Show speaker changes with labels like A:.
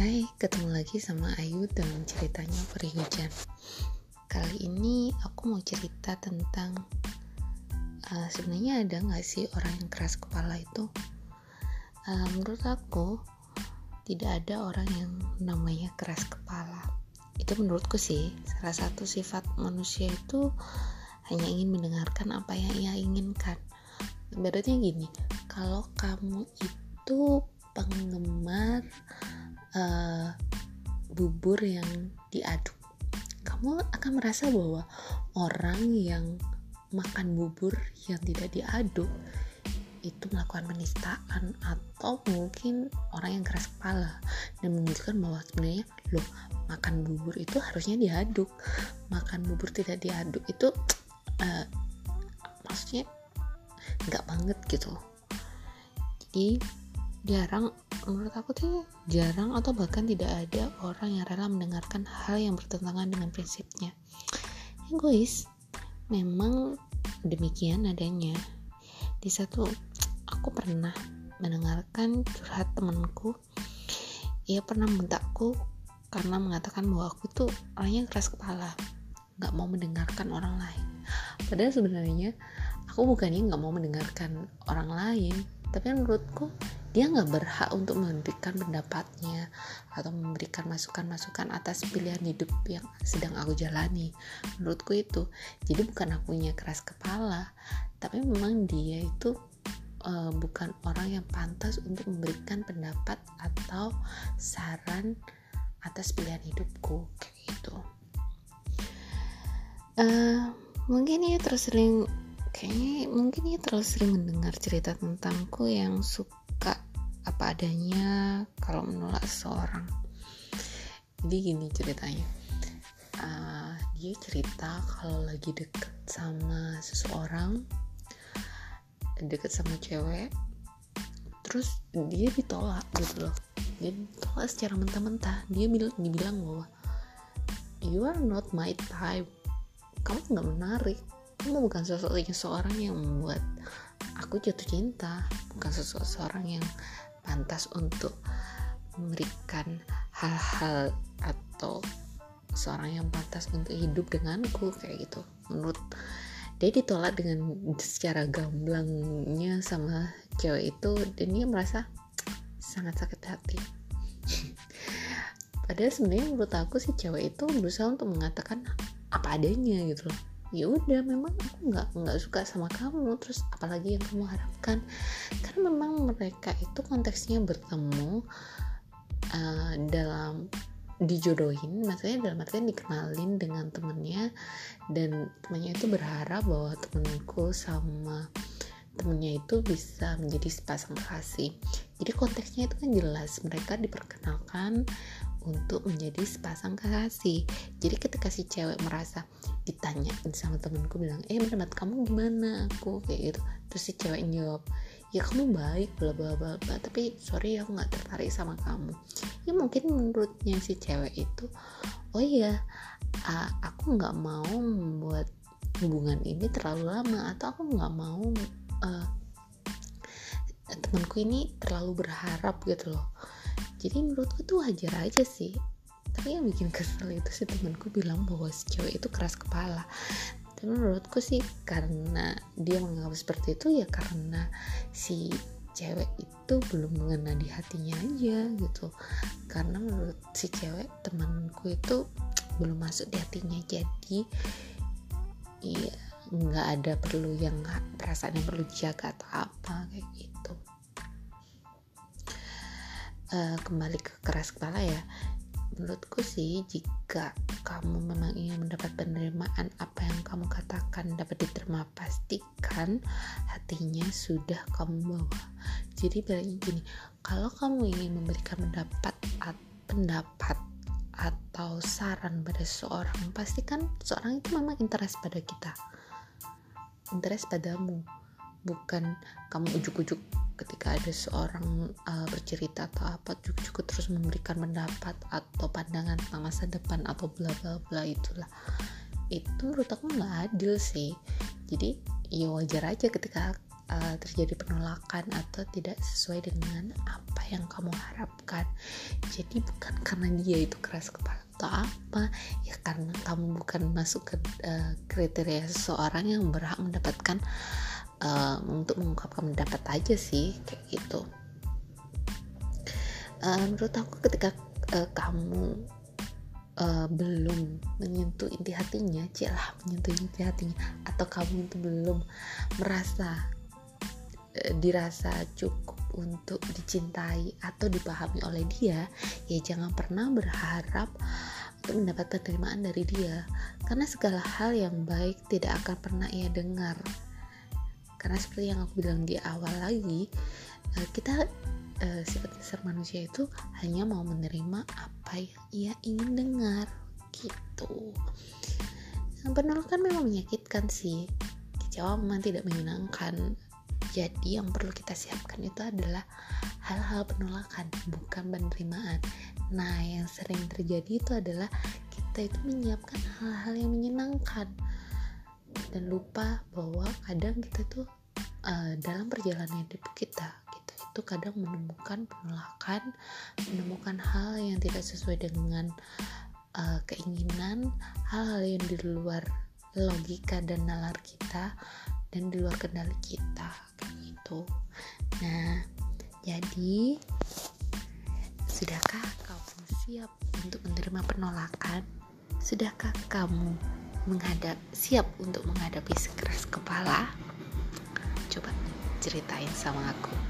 A: Hai, ketemu lagi sama Ayu dalam ceritanya Peri Hujan. Kali ini aku mau cerita tentang uh, sebenarnya ada nggak sih orang yang keras kepala itu? Uh, menurut aku tidak ada orang yang namanya keras kepala. Itu menurutku sih salah satu sifat manusia itu hanya ingin mendengarkan apa yang ia inginkan. Ibaratnya gini, kalau kamu itu penggemar uh, bubur yang diaduk. Kamu akan merasa bahwa orang yang makan bubur yang tidak diaduk itu melakukan penistaan atau mungkin orang yang keras kepala dan menunjukkan bahwa sebenarnya loh makan bubur itu harusnya diaduk. Makan bubur tidak diaduk itu uh, maksudnya nggak banget gitu. Jadi jarang menurut aku tuh jarang atau bahkan tidak ada orang yang rela mendengarkan hal yang bertentangan dengan prinsipnya. Egois memang demikian adanya. Di satu aku pernah mendengarkan curhat temanku. Ia pernah membentakku karena mengatakan bahwa aku tuh orangnya keras kepala nggak mau mendengarkan orang lain. Padahal sebenarnya aku bukannya nggak mau mendengarkan orang lain tapi menurutku dia nggak berhak untuk memberikan pendapatnya atau memberikan masukan-masukan atas pilihan hidup yang sedang aku jalani. Menurutku itu. Jadi bukan akunya keras kepala tapi memang dia itu uh, bukan orang yang pantas untuk memberikan pendapat atau saran atas pilihan hidupku kayak gitu. Uh, mungkin ya terus sering kayaknya mungkin ya terlalu sering mendengar cerita tentangku yang suka apa adanya kalau menolak seseorang. Jadi gini ceritanya. Uh, dia cerita kalau lagi deket sama seseorang deket sama cewek terus dia ditolak gitu loh. Dia ditolak secara mentah-mentah. Dia bilang dibilang bahwa you are not my type. Kamu nggak menarik. Kamu bukan sosoknya seorang yang membuat aku jatuh cinta. Bukan sosok seorang yang pantas untuk memberikan hal-hal atau seorang yang pantas untuk hidup denganku kayak gitu. Menurut dia ditolak dengan secara gamblangnya sama cewek itu dan dia merasa sangat sakit hati. Padahal sebenarnya menurut aku sih cewek itu berusaha untuk mengatakan apa adanya gitu loh ya udah memang aku nggak nggak suka sama kamu. Terus apalagi yang kamu harapkan? Karena memang mereka itu konteksnya bertemu uh, dalam dijodohin maksudnya dalam artian dikenalin dengan temennya dan temennya itu berharap bahwa temenku sama temennya itu bisa menjadi sepasang kasih jadi konteksnya itu kan jelas mereka diperkenalkan untuk menjadi sepasang kekasih jadi ketika si cewek merasa ditanya sama temenku bilang eh menurut kamu gimana? Aku kayak gitu. Terus si cewek jawab ya kamu baik bla bla bla bla tapi sorry aku nggak tertarik sama kamu. Ya mungkin menurutnya si cewek itu oh iya aku nggak mau membuat hubungan ini terlalu lama atau aku nggak mau uh, temanku ini terlalu berharap gitu loh. Jadi menurutku tuh wajar aja sih tapi yang bikin kesel itu si temanku bilang bahwa si cewek itu keras kepala. Tapi menurutku sih karena dia menganggap seperti itu ya karena si cewek itu belum mengena di hatinya aja gitu. Karena menurut si cewek temanku itu belum masuk di hatinya. Jadi iya nggak ada perlu yang perasaan yang perlu dijaga atau apa kayak gitu. Uh, kembali ke keras kepala ya menurutku sih jika kamu memang ingin mendapat penerimaan apa yang kamu katakan dapat diterima pastikan hatinya sudah kamu bawa. Jadi bilangnya gini kalau kamu ingin memberikan pendapat pendapat atau saran pada seseorang pastikan seorang itu memang interest pada kita. Interest padamu bukan kamu ujuk-ujuk ketika ada seorang uh, bercerita atau apa cukup-cukup terus memberikan pendapat atau pandangan tentang masa depan atau bla bla bla itulah. Itu menurut aku nggak adil sih. Jadi ya wajar aja ketika uh, terjadi penolakan atau tidak sesuai dengan apa yang kamu harapkan. Jadi bukan karena dia itu keras kepala atau apa ya karena kamu bukan masuk ke uh, kriteria seseorang yang berhak mendapatkan uh, untuk mengungkapkan pendapat aja sih kayak gitu uh, menurut aku ketika uh, kamu uh, belum menyentuh inti hatinya, celah menyentuh inti hatinya, atau kamu itu belum merasa uh, dirasa cukup untuk dicintai atau dipahami oleh dia, ya jangan pernah berharap untuk mendapatkan penerimaan dari dia, karena segala hal yang baik tidak akan pernah ia dengar. Karena seperti yang aku bilang di awal lagi, uh, kita uh, sifat dasar manusia itu hanya mau menerima apa yang ia ingin dengar gitu. Penolakan memang menyakitkan sih. Kecewa memang tidak menyenangkan. Jadi yang perlu kita siapkan itu adalah hal-hal penolakan bukan penerimaan. Nah yang sering terjadi itu adalah kita itu menyiapkan hal-hal yang menyenangkan dan lupa bahwa kadang kita tuh uh, dalam perjalanan hidup kita itu kadang menemukan penolakan, menemukan hal yang tidak sesuai dengan uh, keinginan, hal-hal yang di luar logika dan nalar kita dan di luar kendali kita kayak gitu. Nah, jadi sudahkah kamu siap untuk menerima penolakan? Sudahkah kamu menghadap siap untuk menghadapi sekeras kepala? Coba ceritain sama aku.